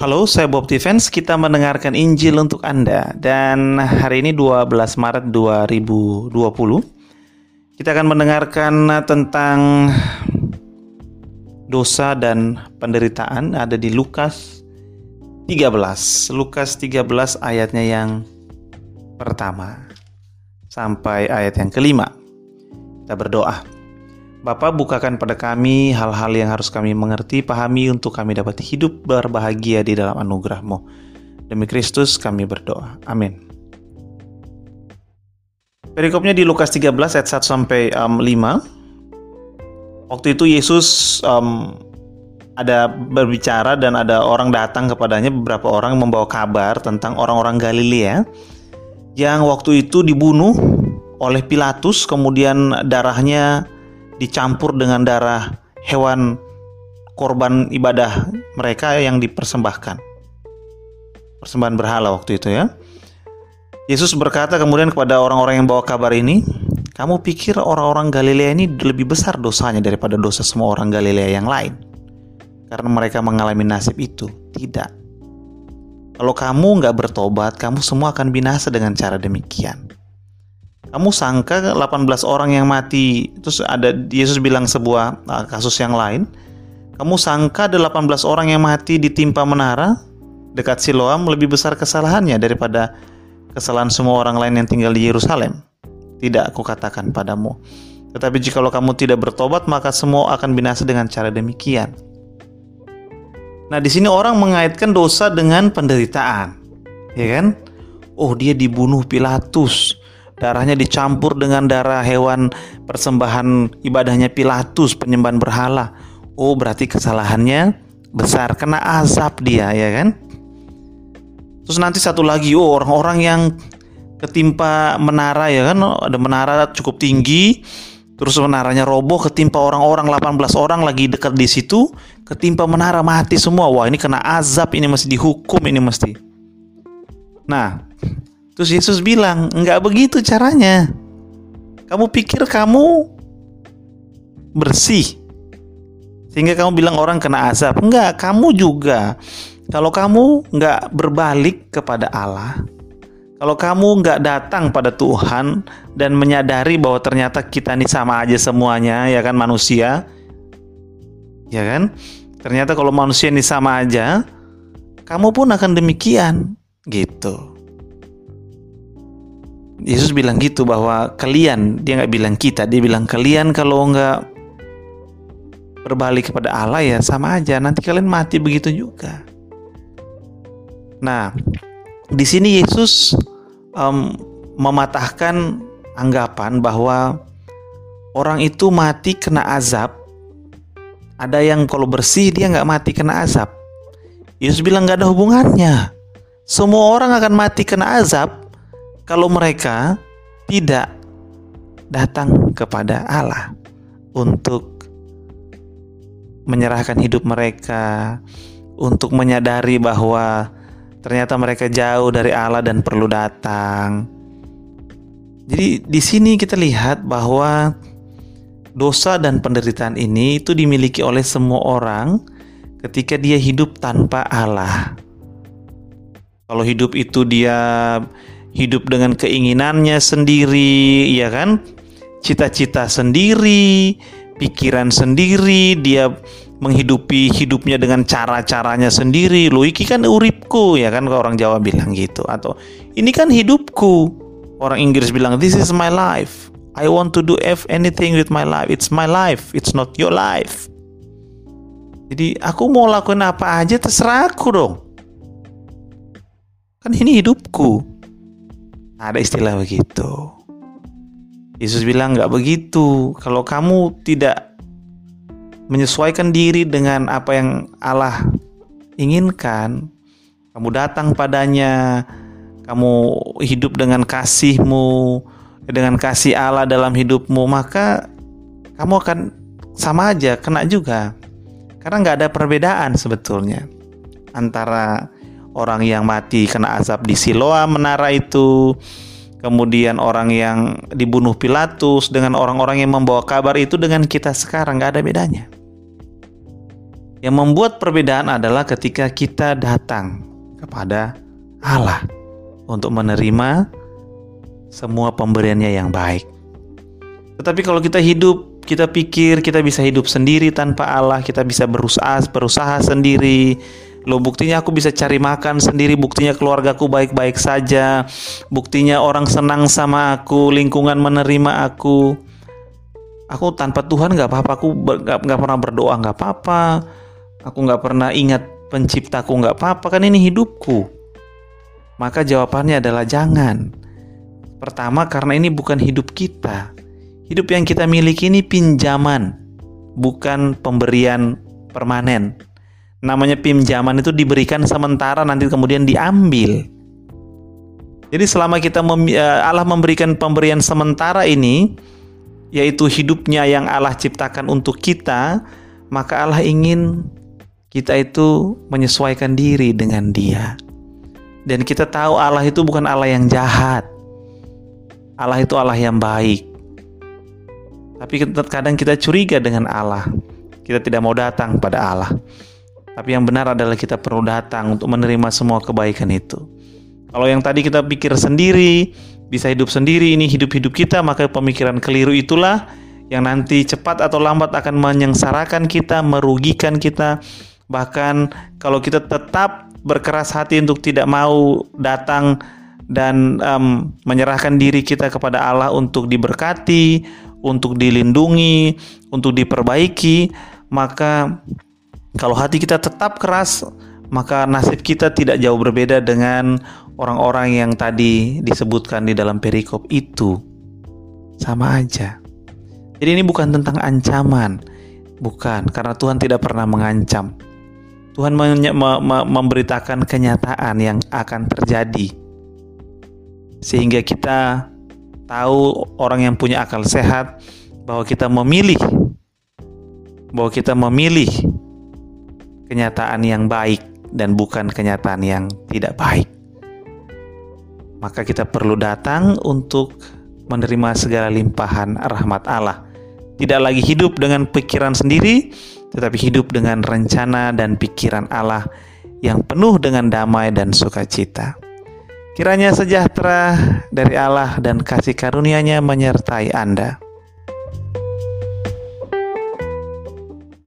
Halo, saya Bob Defense. Kita mendengarkan Injil untuk Anda. Dan hari ini 12 Maret 2020. Kita akan mendengarkan tentang dosa dan penderitaan ada di Lukas 13. Lukas 13 ayatnya yang pertama sampai ayat yang kelima. Kita berdoa. Bapa bukakan pada kami hal-hal yang harus kami mengerti, pahami untuk kami dapat hidup berbahagia di dalam anugerah-Mu. Demi Kristus kami berdoa. Amin. Perikopnya di Lukas 13 ayat 1 sampai um, 5. Waktu itu Yesus um, ada berbicara dan ada orang datang kepadanya beberapa orang membawa kabar tentang orang-orang Galilea yang waktu itu dibunuh oleh Pilatus kemudian darahnya dicampur dengan darah hewan korban ibadah mereka yang dipersembahkan. Persembahan berhala waktu itu ya. Yesus berkata kemudian kepada orang-orang yang bawa kabar ini, kamu pikir orang-orang Galilea ini lebih besar dosanya daripada dosa semua orang Galilea yang lain? Karena mereka mengalami nasib itu. Tidak. Kalau kamu nggak bertobat, kamu semua akan binasa dengan cara demikian kamu sangka 18 orang yang mati? Terus ada Yesus bilang sebuah uh, kasus yang lain. Kamu sangka ada 18 orang yang mati ditimpa menara? Dekat Siloam lebih besar kesalahannya daripada kesalahan semua orang lain yang tinggal di Yerusalem. Tidak aku katakan padamu. Tetapi jika kamu tidak bertobat maka semua akan binasa dengan cara demikian. Nah, di sini orang mengaitkan dosa dengan penderitaan. Ya kan? Oh, dia dibunuh Pilatus darahnya dicampur dengan darah hewan persembahan ibadahnya Pilatus penyembahan berhala. Oh, berarti kesalahannya besar kena azab dia ya kan? Terus nanti satu lagi, oh orang-orang yang ketimpa menara ya kan, ada menara cukup tinggi, terus menaranya roboh ketimpa orang-orang 18 orang lagi dekat di situ, ketimpa menara mati semua. Wah, ini kena azab, ini mesti dihukum, ini mesti. Nah, Terus Yesus bilang, enggak begitu caranya. Kamu pikir kamu bersih. Sehingga kamu bilang orang kena azab. Enggak, kamu juga. Kalau kamu enggak berbalik kepada Allah, kalau kamu nggak datang pada Tuhan dan menyadari bahwa ternyata kita ini sama aja semuanya, ya kan manusia, ya kan? Ternyata kalau manusia ini sama aja, kamu pun akan demikian, gitu. Yesus bilang gitu bahwa kalian dia nggak bilang kita dia bilang kalian kalau nggak berbalik kepada Allah ya sama aja nanti kalian mati begitu juga. Nah di sini Yesus um, mematahkan anggapan bahwa orang itu mati kena azab. Ada yang kalau bersih dia nggak mati kena azab. Yesus bilang nggak ada hubungannya. Semua orang akan mati kena azab kalau mereka tidak datang kepada Allah untuk menyerahkan hidup mereka, untuk menyadari bahwa ternyata mereka jauh dari Allah dan perlu datang. Jadi di sini kita lihat bahwa dosa dan penderitaan ini itu dimiliki oleh semua orang ketika dia hidup tanpa Allah. Kalau hidup itu dia hidup dengan keinginannya sendiri, ya kan? Cita-cita sendiri, pikiran sendiri, dia menghidupi hidupnya dengan cara-caranya sendiri. Lo iki kan uripku, ya kan kalau orang Jawa bilang gitu atau ini kan hidupku. Orang Inggris bilang this is my life. I want to do anything with my life. It's my life. It's not your life. Jadi aku mau lakuin apa aja terserah aku dong. Kan ini hidupku. Ada istilah begitu. Yesus bilang nggak begitu. Kalau kamu tidak menyesuaikan diri dengan apa yang Allah inginkan, kamu datang padanya, kamu hidup dengan kasihmu, dengan kasih Allah dalam hidupmu, maka kamu akan sama aja, kena juga. Karena nggak ada perbedaan sebetulnya antara orang yang mati kena azab di Siloam menara itu, kemudian orang yang dibunuh Pilatus dengan orang-orang yang membawa kabar itu dengan kita sekarang nggak ada bedanya. Yang membuat perbedaan adalah ketika kita datang kepada Allah untuk menerima semua pemberiannya yang baik. Tetapi kalau kita hidup, kita pikir kita bisa hidup sendiri tanpa Allah, kita bisa berusaha berusaha sendiri. Lo buktinya aku bisa cari makan sendiri, buktinya keluargaku baik-baik saja, buktinya orang senang sama aku, lingkungan menerima aku. Aku tanpa Tuhan nggak apa-apa, aku nggak pernah berdoa nggak apa-apa, aku nggak pernah ingat penciptaku nggak apa-apa kan ini hidupku. Maka jawabannya adalah jangan. Pertama karena ini bukan hidup kita. Hidup yang kita miliki ini pinjaman, bukan pemberian permanen. Namanya pinjaman itu diberikan sementara nanti kemudian diambil. Jadi selama kita mem eh, Allah memberikan pemberian sementara ini, yaitu hidupnya yang Allah ciptakan untuk kita, maka Allah ingin kita itu menyesuaikan diri dengan Dia. Dan kita tahu Allah itu bukan Allah yang jahat. Allah itu Allah yang baik. Tapi kadang kita curiga dengan Allah. Kita tidak mau datang pada Allah. Tapi yang benar adalah kita perlu datang untuk menerima semua kebaikan itu. Kalau yang tadi kita pikir sendiri, bisa hidup sendiri, ini hidup-hidup kita, maka pemikiran keliru itulah yang nanti cepat atau lambat akan menyengsarakan kita, merugikan kita. Bahkan kalau kita tetap berkeras hati untuk tidak mau datang dan um, menyerahkan diri kita kepada Allah untuk diberkati, untuk dilindungi, untuk diperbaiki, maka kalau hati kita tetap keras, maka nasib kita tidak jauh berbeda dengan orang-orang yang tadi disebutkan di dalam perikop itu. Sama aja. Jadi ini bukan tentang ancaman, bukan karena Tuhan tidak pernah mengancam. Tuhan memberitakan kenyataan yang akan terjadi, sehingga kita tahu orang yang punya akal sehat bahwa kita memilih bahwa kita memilih kenyataan yang baik dan bukan kenyataan yang tidak baik. Maka kita perlu datang untuk menerima segala limpahan rahmat Allah. Tidak lagi hidup dengan pikiran sendiri, tetapi hidup dengan rencana dan pikiran Allah yang penuh dengan damai dan sukacita. Kiranya sejahtera dari Allah dan kasih karunia-Nya menyertai Anda.